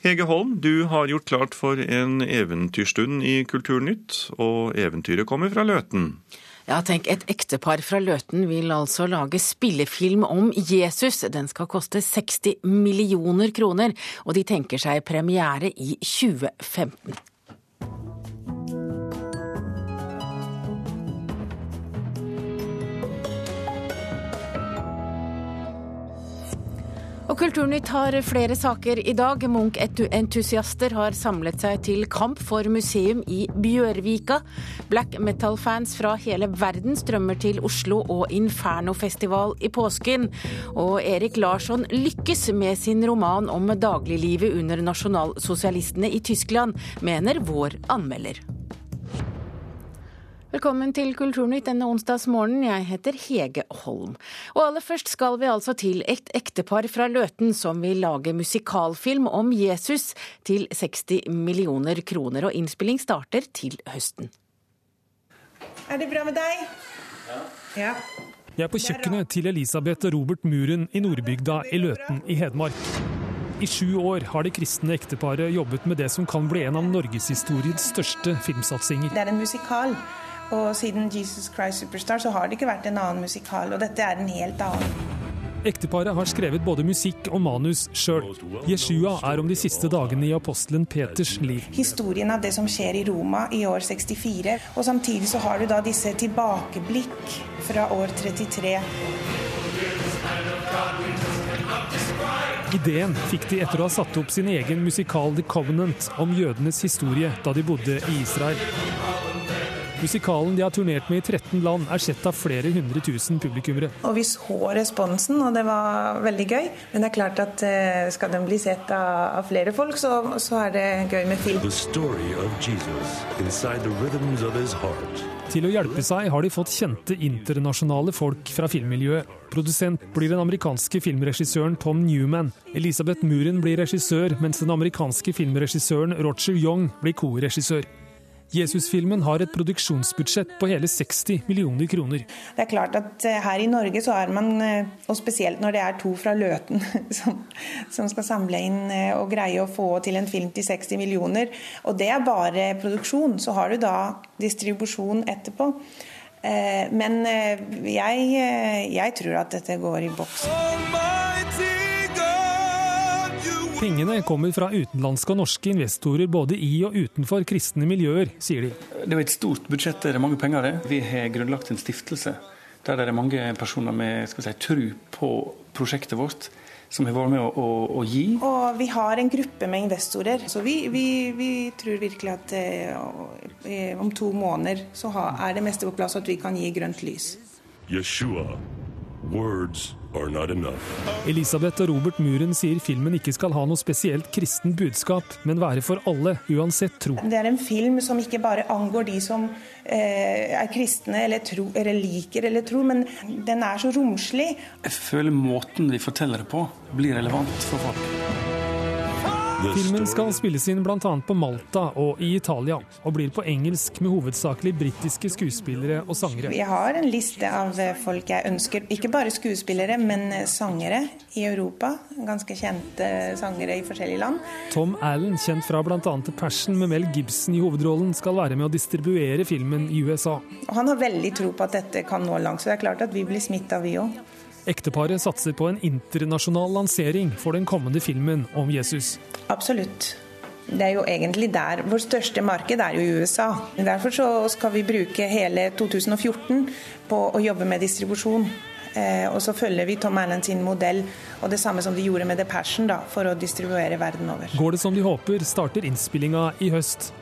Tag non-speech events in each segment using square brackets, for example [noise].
Hege Holm, du har gjort klart for en eventyrstund i Kulturnytt, og eventyret kommer fra Løten. Ja, tenk, et ektepar fra Løten vil altså lage spillefilm om Jesus. Den skal koste 60 millioner kroner, og de tenker seg premiere i 2015. Og Kulturnytt har flere saker i dag. Munch-entusiaster har samlet seg til kamp for museum i Bjørvika. Black metal-fans fra hele verden strømmer til Oslo og Inferno-festival i påsken. Og Erik Larsson lykkes med sin roman om dagliglivet under nasjonalsosialistene i Tyskland, mener vår anmelder. Velkommen til Kulturnytt denne onsdagsmorgenen. Jeg heter Hege Holm. Og aller først skal vi altså til et ektepar fra Løten som vil lage musikalfilm om Jesus til 60 millioner kroner. Og innspilling starter til høsten. Er det bra med deg? Ja. Jeg er på kjøkkenet til Elisabeth og Robert Muren i Nordbygda i Løten i Hedmark. I sju år har det kristne ekteparet jobbet med det som kan bli en av norgeshistoriens største filmsatsinger. Det er en musikal. Og siden Jesus Christ Superstar så har det ikke vært en annen musikal, og dette er en helt annen. Ekteparet har skrevet både musikk og manus sjøl. Jeshua er om de siste dagene i apostelen Peters liv. Historien av det som skjer i Roma i år 64, og samtidig så har du da disse tilbakeblikk fra år 33. Ideen fikk de etter å ha satt opp sin egen musikal The Covenant om jødenes historie da de bodde i Israel. Musikalen de har turnert med i 13 land, er sett av flere hundre tusen publikummere. Og vi så responsen, og det var veldig gøy. Men det er klart at eh, skal den bli sett av, flere folk, så, så er det gøy med film. Til å hjelpe seg har de fått kjente internasjonale folk fra filmmiljøet. Produsent blir den amerikanske filmregissøren Tom Newman. Elisabeth Muren blir regissør, mens den amerikanske filmregissøren Roger Young blir koregissør. Jesusfilmen har et produksjonsbudsjett på hele 60 millioner kroner. Det er klart at eh, her i Norge så er man, eh, og spesielt når det er to fra Løten [laughs] som, som skal samle inn eh, og greie å få til en film til 60 millioner, og det er bare produksjon, så har du da distribusjon etterpå. Men jeg, jeg tror at dette går i boks. Pengene kommer fra utenlandske og norske investorer både i og utenfor kristne miljøer, sier de. Det er et stort budsjett, det er mange penger det. Vi har grunnlagt en stiftelse der det er mange personer med skal si, tro på prosjektet vårt som har vært med å, å, å, gi. Og vi har en gruppe med investorer, så vi, vi, vi tror virkelig at eh, om to måneder så er det meste på plass, at vi kan gi grønt lys. Yeshua. Words Elisabeth og Robert Muren sier filmen ikke skal ha noe spesielt kristen budskap, men være for alle, uansett tro. Det er en film som ikke bare angår de som eh, er kristne eller, tro, eller, liker eller tror, men den er så romslig. Jeg føler måten de forteller det på, blir relevant for folk. Filmen skal spilles inn bl.a. på Malta og i Italia, og blir på engelsk med hovedsakelig britiske skuespillere og sangere. Vi har en liste av folk jeg ønsker, ikke bare skuespillere, men sangere i Europa. Ganske kjente sangere i forskjellige land. Tom Allen, kjent fra bl.a. Passion med Mel Gibson i hovedrollen, skal være med å distribuere filmen i USA. Og han har veldig tro på at dette kan nå langt, så det er klart at vi blir smitta, vi òg. Ekteparet satser på en internasjonal lansering for den kommende filmen om Jesus. Absolutt. Det er jo egentlig der Vårt største marked er jo i USA. Derfor så skal vi bruke hele 2014 på å jobbe med distribusjon. Eh, og så følger vi Tom Allen sin modell, og det samme som de gjorde med The Passion, da, for å distribuere verden over. Går det som de håper, starter innspillinga i høst.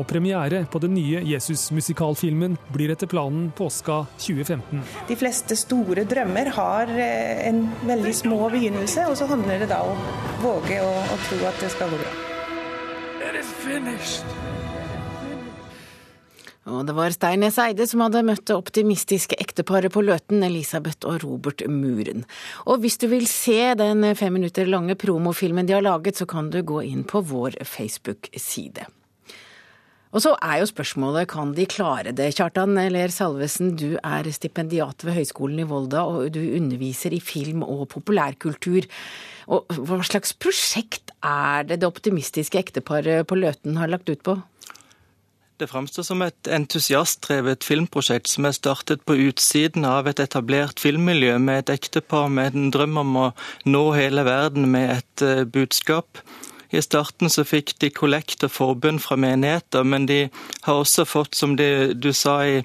Og premiere på den nye Jesus-musikalfilmen blir etter planen påska 2015. De fleste store drømmer har eh, en veldig små begynnelse, og så handler det da om å våge å, å tro at det skal gå bra. Og det var Steines Eide som hadde møtt det optimistiske ekteparet på Løten, Elisabeth og Robert Muren. Og hvis du vil se den fem minutter lange promofilmen de har laget, så kan du gå inn på vår Facebook-side. Og så er jo spørsmålet kan de klare det. Kjartan Ler Salvesen, du er stipendiat ved Høgskolen i Volda, og du underviser i film og populærkultur. Og hva slags prosjekt er det det optimistiske ekteparet på Løten har lagt ut på? Det framstår som et entusiastdrevet filmprosjekt som er startet på utsiden av et etablert filmmiljø, med et ektepar med en drøm om å nå hele verden med et eh, budskap. I starten så fikk de kollekt og forbund fra menigheter, men de har også fått, som det, du sa i,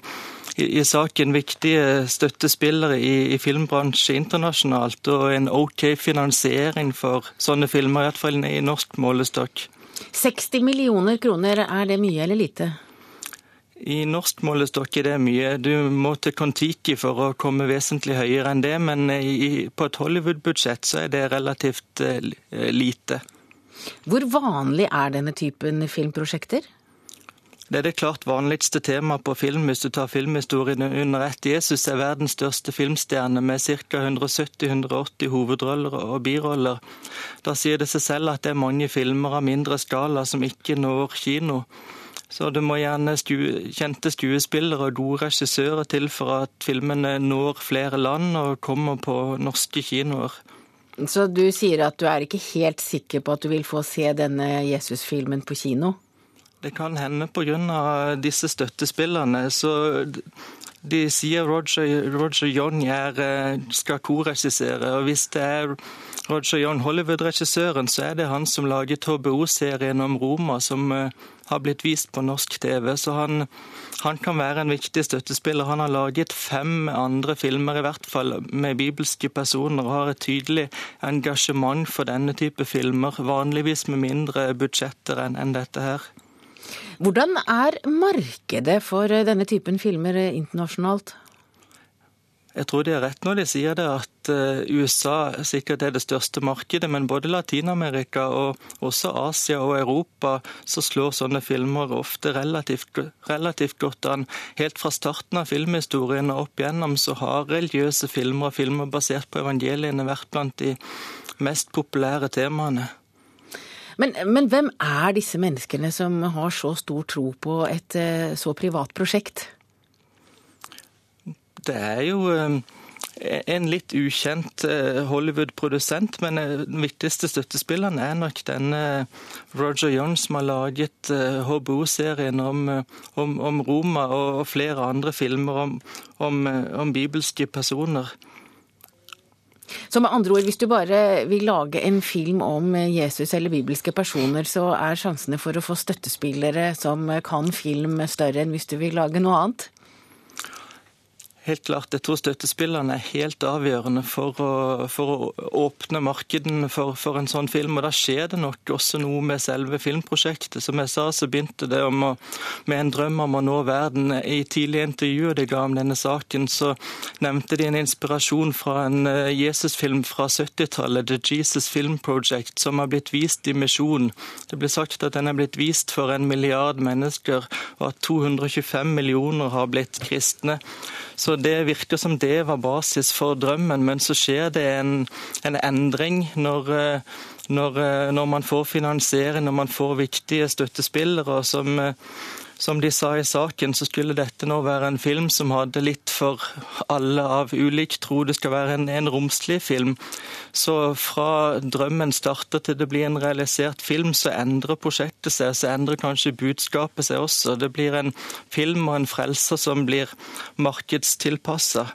i, i, saken, viktige støttespillere i, i filmbransjen internasjonalt, og en OK finansiering for sånne filmer, i hvert fall i norsk målestokk. 60 millioner kroner, er det mye eller lite? I norsk målestokk er det mye. Du må til Kon-Tiki for å komme vesentlig høyere enn det, men i, på et Hollywood-budsjett så er det relativt uh, lite. Hvor vanlig er denne typen filmprosjekter? Det er det klart vanligste temaet på film hvis du tar filmhistorien under ett. Jesus er verdens største filmstjerne med ca. 170-180 hovedroller og biroller. Da sier det seg selv at det er mange filmer av mindre skala som ikke når kino. Så det må gjerne stue, kjente skuespillere og gode regissører til for at filmene når flere land og kommer på norske kinoer. Så du sier at du er ikke helt sikker på at du vil få se denne Jesus-filmen på kino? Det kan hende pga. disse støttespillerne. Så de sier Roger, Roger John er, eh, skal korregissere. Og hvis det er Roger John, Hollywood-regissøren, så er det han som laget HBO-serien om Roma, som eh, har blitt vist på norsk TV. Så han, han, kan være en viktig støttespiller. Han har laget fem andre filmer, i hvert fall med bibelske personer, og har et tydelig engasjement for denne type filmer. Vanligvis med mindre budsjetter enn dette her. Hvordan er markedet for denne typen filmer internasjonalt? Jeg tror de har rett når de sier det, at eh, USA sikkert er det største markedet, men både Latin-Amerika og også Asia og Europa så slår sånne filmer ofte relativt, relativt, godt an. Helt fra starten av filmhistorien og opp igjennom så har religiøse filmer og filmer basert på evangeliene vært blant de mest populære temaene. Men, men hvem er disse menneskene som har så stor tro på et eh, så privat prosjekt? Det er jo eh, en litt ukjent eh, Hollywood-produsent, men den viktigste støttespilleren er nok denne Roger Young som har laget HBO-serien om, om, om, Roma og flere andre filmer om, om bibelske personer. Så med andre ord, hvis du bare vil lage en film om Jesus eller bibelske personer, så er sjansene for å få støttespillere som kan film større enn hvis du vil lage noe annet? Helt klart, Jeg tror støttespillerne er helt avgjørende for å, for å åpne markedene for, for, en sånn film. og Da skjer det nok også noe med selve filmprosjektet. Som jeg sa, så begynte det å, med en drøm om å nå verden. I tidlige intervjuer de ga om denne saken, så nevnte de en inspirasjon fra en eh, Jesus-film fra 70-tallet, The Jesus Film Project, som har blitt vist i Misjon. Det ble sagt at den er blitt vist for en milliard mennesker, og at 225 millioner har blitt kristne. Så det virker som det var basis for drømmen, men så skjer det en, en endring når, eh, når, eh, når, man får finansiering, når man får viktige støttespillere som eh, som de sa i saken, så skulle dette nå være en film som hadde litt for alle av ulik tro. Det skal være en, en romslig film. Så fra drømmen starter til det blir en realisert film, så endrer prosjektet seg. Så endrer kanskje budskapet seg også. Det blir en film og en frelser som blir markedstilpassa.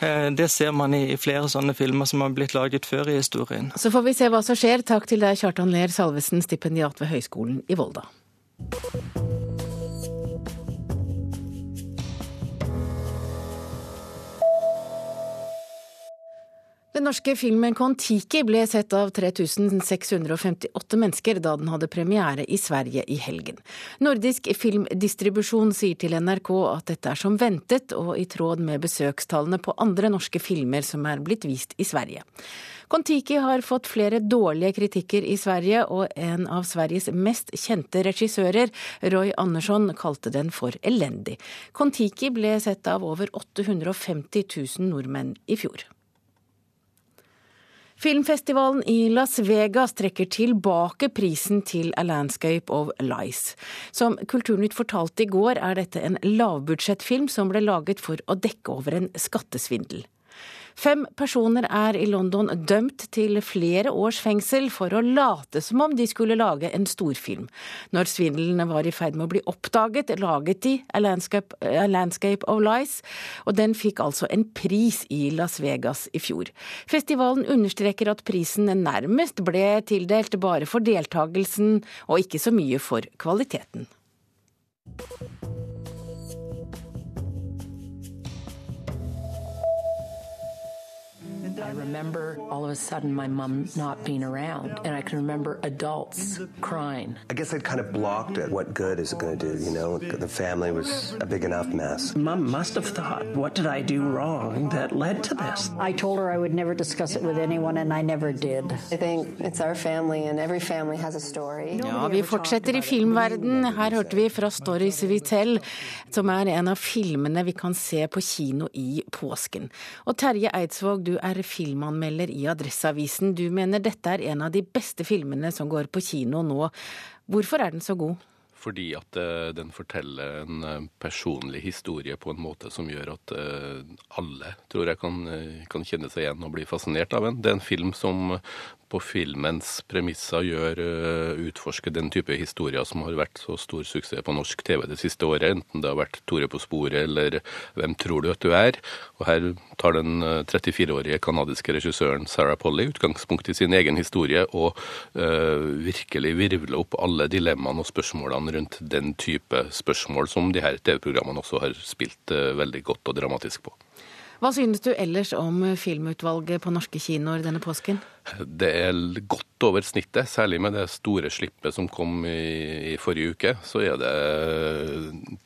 Eh, det ser man i flere sånne filmer som har blitt laget før i historien. Så får vi se hva som skjer. Takk til deg, Kjartan Ler Salvesen, stipendiat ved Høgskolen i Volda. Den norske filmen Kon-Tiki ble sett av 3658 mennesker da den hadde premiere i Sverige i helgen. Nordisk filmdistribusjon sier til NRK at dette er som ventet og i tråd med besøkstallene på andre norske filmer som er blitt vist i Sverige. Kon-Tiki har fått flere dårlige kritikker i Sverige, og en av Sveriges mest kjente regissører, Roy Andersson, kalte den for elendig. Kon-Tiki ble sett av over 850 000 nordmenn i fjor. Filmfestivalen i Las Vegas trekker tilbake prisen til A Landscape of Lies. Som Kulturnytt fortalte i går, er dette en lavbudsjettfilm som ble laget for å dekke over en skattesvindel. Fem personer er i London dømt til flere års fengsel for å late som om de skulle lage en storfilm. Når svindelen var i ferd med å bli oppdaget, laget de A Landscape, A Landscape of Lies, og den fikk altså en pris i Las Vegas i fjor. Festivalen understreker at prisen nærmest ble tildelt bare for deltakelsen, og ikke så mye for kvaliteten. I remember all of a sudden my mom not being around, and I can remember adults crying. I guess I'd kind of blocked it. What good is it going to do? You know, the family was a big enough mess. Mom must have thought, what did I do wrong that led to this? I told her I would never discuss it with anyone, and I never did. I think it's our family, and every family has a story. Ja, vi fortsetter i filmverden. Her hørte vi fra Stories We Tell, som er en av filmene vi kan se på kino i påsken. Og Terje Eidsvåg, du er filmanmelder i Adresseavisen. Du mener dette er en av de beste filmene som går på kino nå. Hvorfor er den så god? Fordi at uh, den forteller en uh, personlig historie på en måte som gjør at uh, alle tror jeg kan, kan, kjenne seg igjen og bli fascinert av den. Det er en film som på filmens premisser gjør uh, utforske den type historier som har vært så stor suksess på norsk TV det siste året, enten det har vært Tore på sporet eller Hvem tror du at du er? Og her tar den 34-årige canadiske regissøren Sarah Polly utgangspunkt i sin egen historie og uh, virkelig virvler opp alle dilemmaene og spørsmålene rundt den type spørsmål som de her TV-programmene også har spilt uh, veldig godt og dramatisk på. Hva synes du ellers om filmutvalget på norske kinoer denne påsken? Det er godt over snittet, særlig med det store slippet som kom i, i forrige uke. Så er det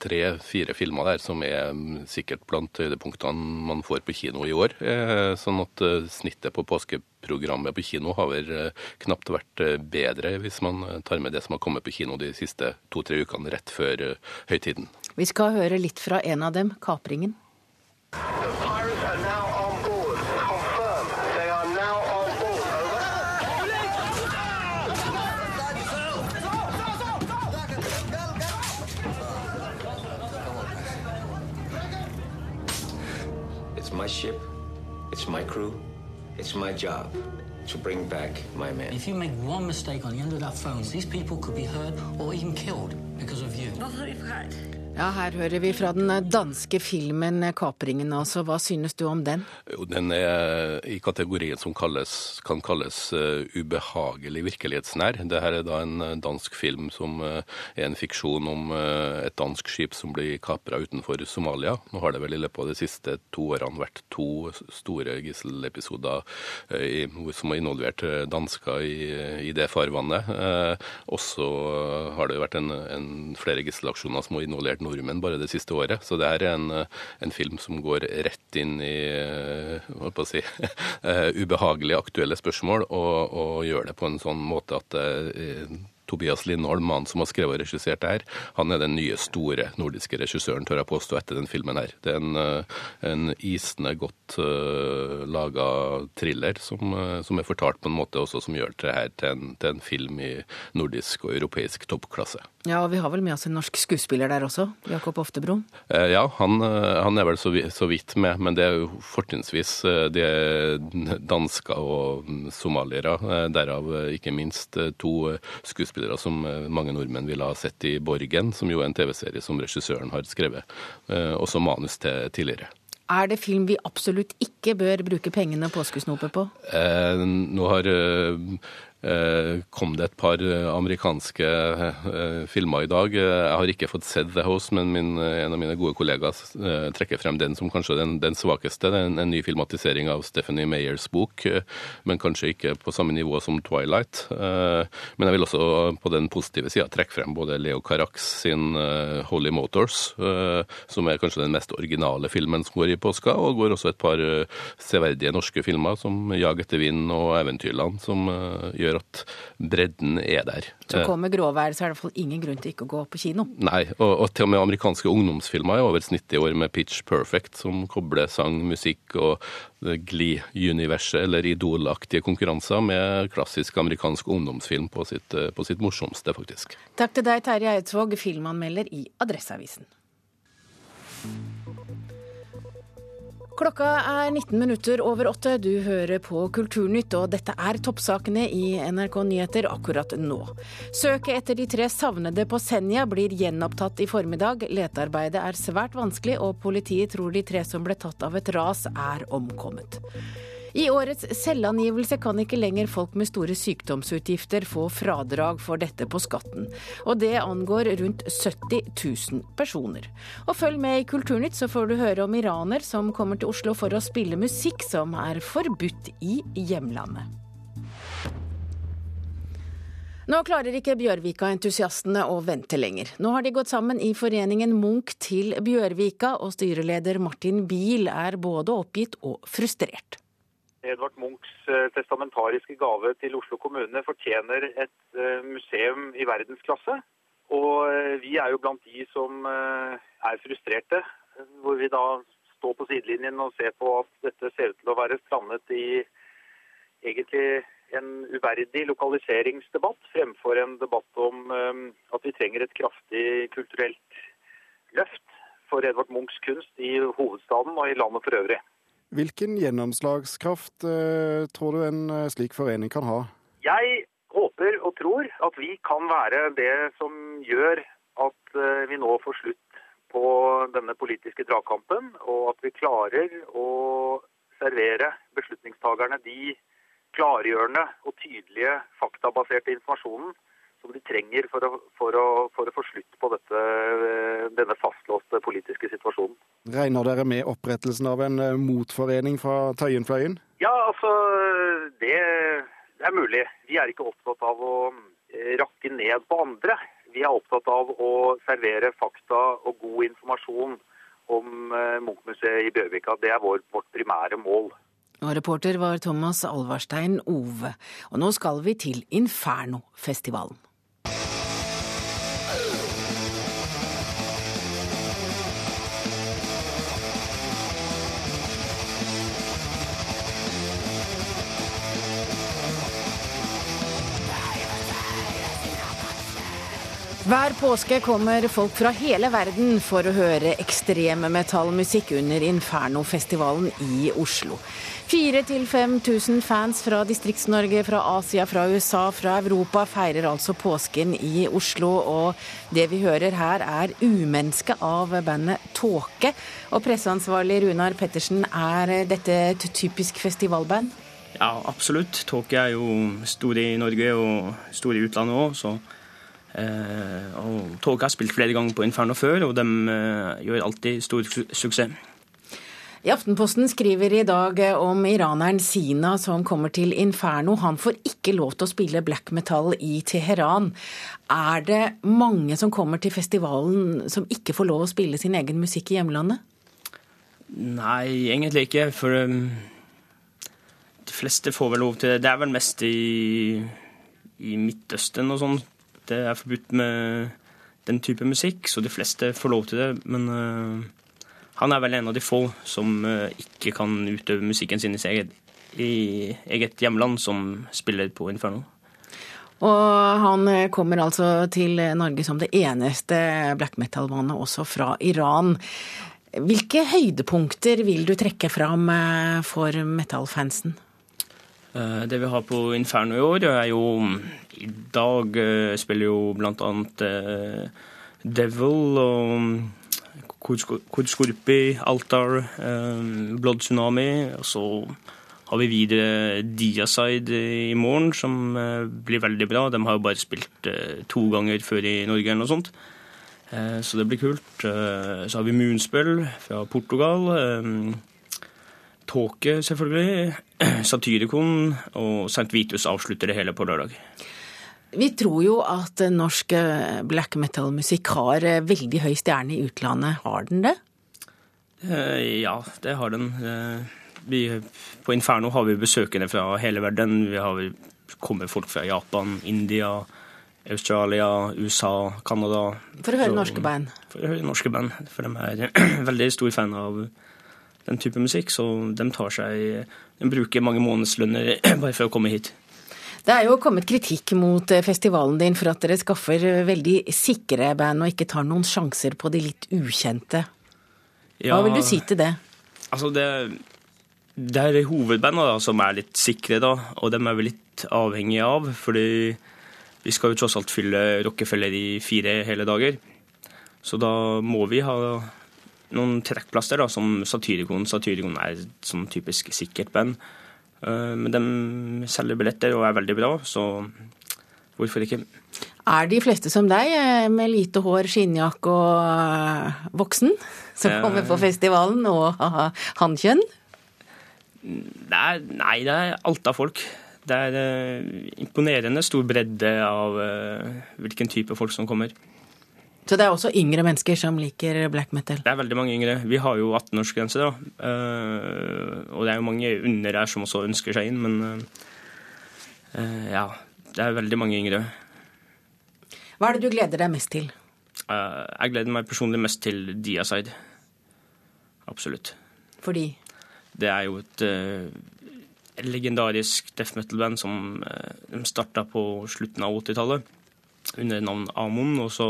tre-fire filmer der som er sikkert blant høydepunktene man får på kino i år. Eh, sånn at eh, snittet på påskeprogrammet på kino har vel eh, knapt vært bedre, hvis man tar med det som har kommet på kino de siste to-tre ukene rett før høytiden. Vi skal høre litt fra en av dem, 'Kapringen'. My ship, it's my crew, it's my job to bring back my men. If you make one mistake on the end of that phone, these people could be hurt or even killed because of you. Ja, her hører vi fra den danske filmen 'Kapringen'. altså. Hva synes du om den? Den er i kategorien som kalles, kan kalles uh, ubehagelig virkelighetsnær. Dette er da en eh, dansk film som uh, er en fiksjon om uh, et dansk skip som blir kapra utenfor Somalia. Nå har det vel i løpet av de siste to årene vært to store gisselepisoder som har involvert dansker i, i det farvannet. også har det vært en, en flere gisselaksjoner som har involvert nordmenn bare det siste året. Så det er en, en film som går rett inn i å si, [laughs] ubehagelige aktuelle spørsmål, og, og, gjør det på en sånn måte at Tobias Lindholm, mannen som har skrevet og regissert det her, han er den nye store nordiske regissøren, tør jeg påstå, etter den filmen her. Det er en, en isende godt uh, laga thriller som, som, er fortalt på en måte også som gjør det her til en, til en film i nordisk og europeisk toppklasse. Ja, og vi har vel med oss en norsk skuespiller der også, Jakob Oftebro? Uh, ja, han, han, er vel så, så, vidt med, men det er jo fortrinnsvis de dansker og somaliere, derav ikke minst to skuespillere som eh, mange nordmenn ville ha sett i Borgen, som jo er en TV-serie som regissøren har skrevet, eh, også manus til tidligere. Er det film vi absolutt ikke bør bruke pengene påskesnopet på? Eh, nå har eh, Eh, kom det et par eh, amerikanske eh, filmer i dag. Jeg har ikke fått sett The House, men min, en av mine gode kollegaer trekker frem den som kanskje den, den svakeste. Det en, en, ny filmatisering av Stephanie Mayers bok, men kanskje ikke på samme nivå som Twilight. Men jeg vil også på den positive sida trekke frem både Leo Carax sin Holy Motors, som er kanskje den mest originale filmen som går i påska, og går også et par severdige norske filmer som Jag etter vind og Eventyrland, som gjør gjør at bredden er der. Så kommer gråvær, så er det i hvert fall ingen grunn til ikke å gå på kino. Nei, og, og til og med amerikanske ungdomsfilmer er over snittet i år med Pitch Perfect, som kobler sang, musikk og Glee-universet eller idolaktige konkurranser med klassisk amerikansk ungdomsfilm på sitt, på sitt morsomste, faktisk. Takk til deg, Terje Eidsvåg, filmanmelder i Adresseavisen. Klokka er 19 minutter over åtte. Du hører på Kulturnytt, og dette er toppsakene i NRK Nyheter akkurat nå. Søket etter de tre savnede på Senja blir gjenopptatt i formiddag. Letearbeidet er svært vanskelig, og politiet tror de tre som ble tatt av et ras, er omkommet. I årets selvangivelse kan ikke lenger folk med store sykdomsutgifter få fradrag for dette på skatten. Og det angår rundt 70 000 personer. Og følg med i Kulturnytt, så får du høre om iraner som kommer til Oslo for å spille musikk som er forbudt i hjemlandet. Nå klarer ikke Bjørvika-entusiastene å vente lenger. Nå har de gått sammen i foreningen Munch til Bjørvika, og styreleder Martin Biel er både oppgitt og frustrert. Edvard Munchs testamentariske gave til Oslo kommune fortjener et museum i verdensklasse. Og vi er jo blant de som er frustrerte, hvor vi da står på sidelinjen og ser på at dette ser ut til å være strandet i egentlig en uverdig lokaliseringsdebatt, fremfor en debatt om at vi trenger et kraftig kulturelt løft for Edvard Munchs kunst i hovedstaden og i landet for øvrig. Hvilken gjennomslagskraft eh, tror du en eh, slik forening kan ha? Jeg håper og tror at vi kan være det som gjør at eh, vi nå får slutt på denne politiske dragkampen, og at vi klarer å servere beslutningstagerne de klargjørende og tydelige faktabaserte informasjonen som de trenger for å, for å, for å få slutt på dette, denne fastlåste politiske situasjonen. Regner dere med opprettelsen av en eh, motforening fra Tøyenfløyen? Ja, altså det er mulig. Vi er ikke opptatt av å eh, rakke ned på andre. Vi er opptatt av å servere fakta og god informasjon om eh, Munchmuseet i Bjørvika. Det er vår, vårt primære mål. Og reporter var Thomas Alvarstein Ove. Og nå skal vi til Inferno-festivalen. Hver påske kommer folk fra hele verden for å høre ekstremmetallmusikk under Inferno-festivalen i Oslo. 4000-5000 fans fra Distrikts-Norge, fra Asia, fra USA, fra Europa feirer altså påsken i Oslo. Og det vi hører her er 'Umenneske' av bandet Tåke. Og presseansvarlig Runar Pettersen, er dette et typisk festivalband? Ja, absolutt. Tåke er jo stor i Norge og stor i utlandet òg, så og Tåke har spilt flere ganger på Inferno før, og de eh, gjør alltid stor su suksess. I Aftenposten skriver i dag om iraneren Sina som kommer til Inferno. Han får ikke lov til å spille black metal i Teheran. Er det mange som kommer til festivalen som ikke får lov å spille sin egen musikk i hjemlandet? Nei, egentlig ikke. For um, de fleste får vel lov til det. Det er vel mest i, i Midtøsten og sånn det er forbudt med den type musikk, så de fleste får lov til det. Men uh, han er vel en av de få som uh, ikke kan utøve musikken sin i eget, i eget hjemland, som spiller på Inferno. Og han kommer altså til Norge som det eneste black metal-bandet også fra Iran. Hvilke høydepunkter vil du trekke fram for metallfansen? Det vi har på Inferno i år, er jo I dag spiller jo blant annet Devil og Kod Altar, Blood Tsunami. Og så har vi videre Diaside i morgen, som blir veldig bra. De har jo bare spilt to ganger før i Norge eller noe sånt. Så det blir kult. Så har vi Moonspell fra Portugal. Tåke, selvfølgelig. [clears throat] Satyrikon og St. Vitus avslutter det hele på lørdag. Vi tror jo at norsk black metal-musikk har veldig høy stjerne i utlandet. Har den det? Ja, det har den. Vi, på Inferno har vi besøkende fra hele verden. Vi har kommer folk fra Japan, India, Australia, USA, Canada. For å høre norske band? For å høre norske band. For de er [clears throat] veldig stor fan av den type musikk, så de tar seg De bruker mange månedslønner [clears throat] bare for å komme hit. Det er jo kommet kritikk mot eh, festivalen din for at dere skaffer veldig sikre band og ikke tar noen sjanser på de litt ukjente. Hva vil du si til det? Altså, det, det er hovedbandene som er litt sikre, da, og dem er vi litt avhengige av. Fordi vi skal jo tross alt fylle Rockefeller i fire hele dager. Så da må vi ha noen trekkplasser, da, som Satyricon. Satyricon er et sånn typisk sikkert band. Eh, men de selger billetter og er veldig bra, så hvorfor ikke? Er de fleste som deg, eh, med lite hår, skinnjakke og eh, voksen, som kommer på festivalen, og hannkjønn? Nei, det er alt av folk. Det er imponerende stor bredde av hvilken type folk som kommer. Så det er også yngre mennesker som liker black metal? Det er veldig mange yngre. Vi har jo 18-årsgrense, da. Uh, og det er jo mange under her som også ønsker seg inn, men uh, ja. Det er veldig mange yngre. Hva er det du gleder deg mest til? Uh, jeg gleder meg personlig mest til Diaside. Absolutt. Fordi? Det er jo et legendarisk death metal-band som de starta på slutten av 80-tallet under navn Amon. Og så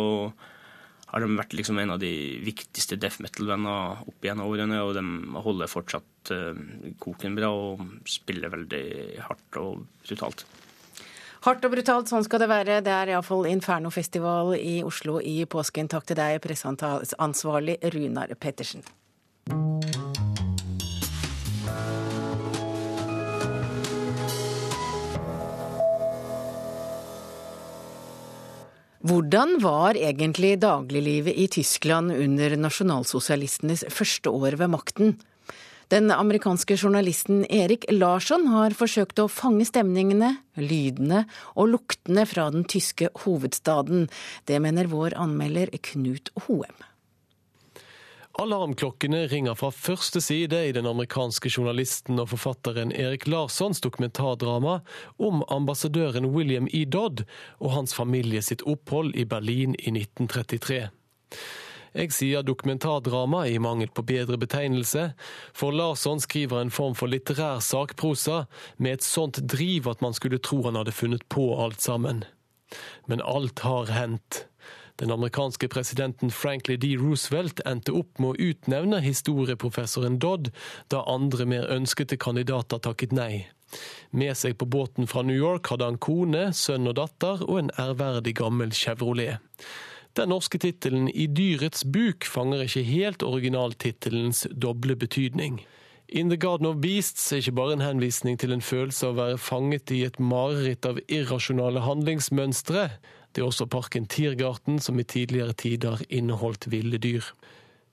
har de vært liksom en av de viktigste death metal-bandene opp gjennom årene. Og de holder fortsatt uh, koken bra og spiller veldig hardt og brutalt. Hardt og brutalt, sånn skal det være. Det er iallfall Infernofestival i Oslo i påsken. Takk til deg, presseansvarlig Runar Pettersen. Hvordan var egentlig dagliglivet i Tyskland under nasjonalsosialistenes første år ved makten? Den amerikanske journalisten Erik Larsson har forsøkt å fange stemningene, lydene og luktene fra den tyske hovedstaden. Det mener vår anmelder Knut Hoem. Alarmklokkene ringer fra første side i den amerikanske journalisten og forfatteren Erik Larssons dokumentardrama om ambassadøren William E. Dodd og hans familie sitt opphold i Berlin i 1933. Jeg sier dokumentardrama i mangel på bedre betegnelse, for Larsson skriver en form for litterær sakprosa med et sånt driv at man skulle tro han hadde funnet på alt sammen. Men alt har hendt. Den amerikanske presidenten Franklin D. Roosevelt endte opp med å utnevne historieprofessoren Dodd, da andre mer ønskete kandidater takket nei. Med seg på båten fra New York hadde han kone, sønn og datter og en ærverdig gammel Chevrolet. Den norske tittelen I dyrets buk fanger ikke helt originaltittelens doble betydning. In the Garden of Beasts er ikke bare en henvisning til en følelse av å være fanget i et mareritt av irrasjonale handlingsmønstre. Det er også parken Tiergarten, som i tidligere tider inneholdt ville dyr.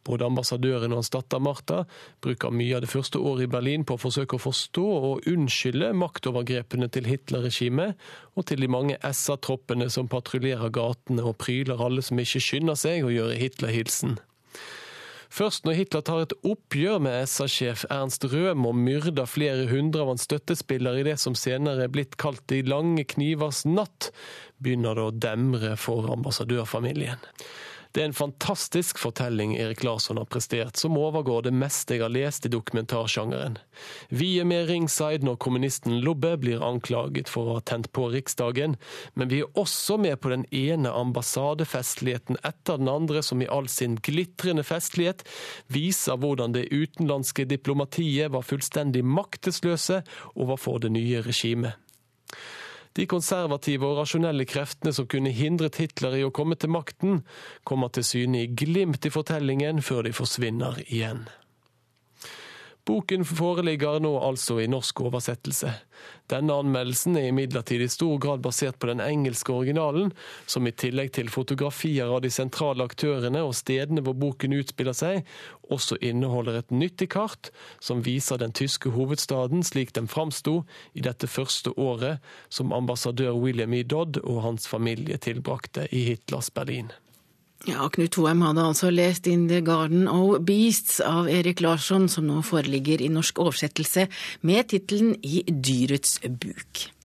Både ambassadøren og hans datter Martha bruker mye av det første året i Berlin på å forsøke å forstå og unnskylde maktovergrepene til Hitler-regimet, og til de mange SA-troppene som patruljerer gatene og pryler alle som ikke skynder seg å gjøre Hitler-hilsen. Først når Hitler tar et oppgjør med SA-sjef Ernst Røhm og myrder flere hundre av hans støttespillere i det som senere er blitt kalt De lange knivers natt, begynner det å demre for ambassadørfamilien. Det er en fantastisk fortelling Erik Larsson har prestert, som overgår det meste jeg har lest i dokumentarsjangeren. Vi er med ringside når kommunisten Lobbe blir anklaget for å ha tent på Riksdagen, men vi er også med på den ene ambassadefestligheten etter den andre, som i all sin glitrende festlighet viser hvordan det utenlandske diplomatiet var fullstendig maktesløse overfor det nye regimet. De konservative og rasjonelle kreftene som kunne hindret Hitler i å komme til makten, kommer til syne i glimt i fortellingen før de forsvinner igjen. Boken foreligger nå altså i norsk oversettelse. Denne anmeldelsen er imidlertid i stor grad basert på den engelske originalen, som i tillegg til fotografier av de sentrale aktørene og stedene hvor boken utspiller seg, også inneholder et nyttig kart som viser den tyske hovedstaden slik den framsto i dette første året som ambassadør William E. Dodd og hans familie tilbrakte i Hitlers Berlin. Ja, Knut Hoem hadde altså lest In the Garden of Beasts av Erik Larsson, som nå foreligger i norsk oversettelse med tittelen I dyrets buk.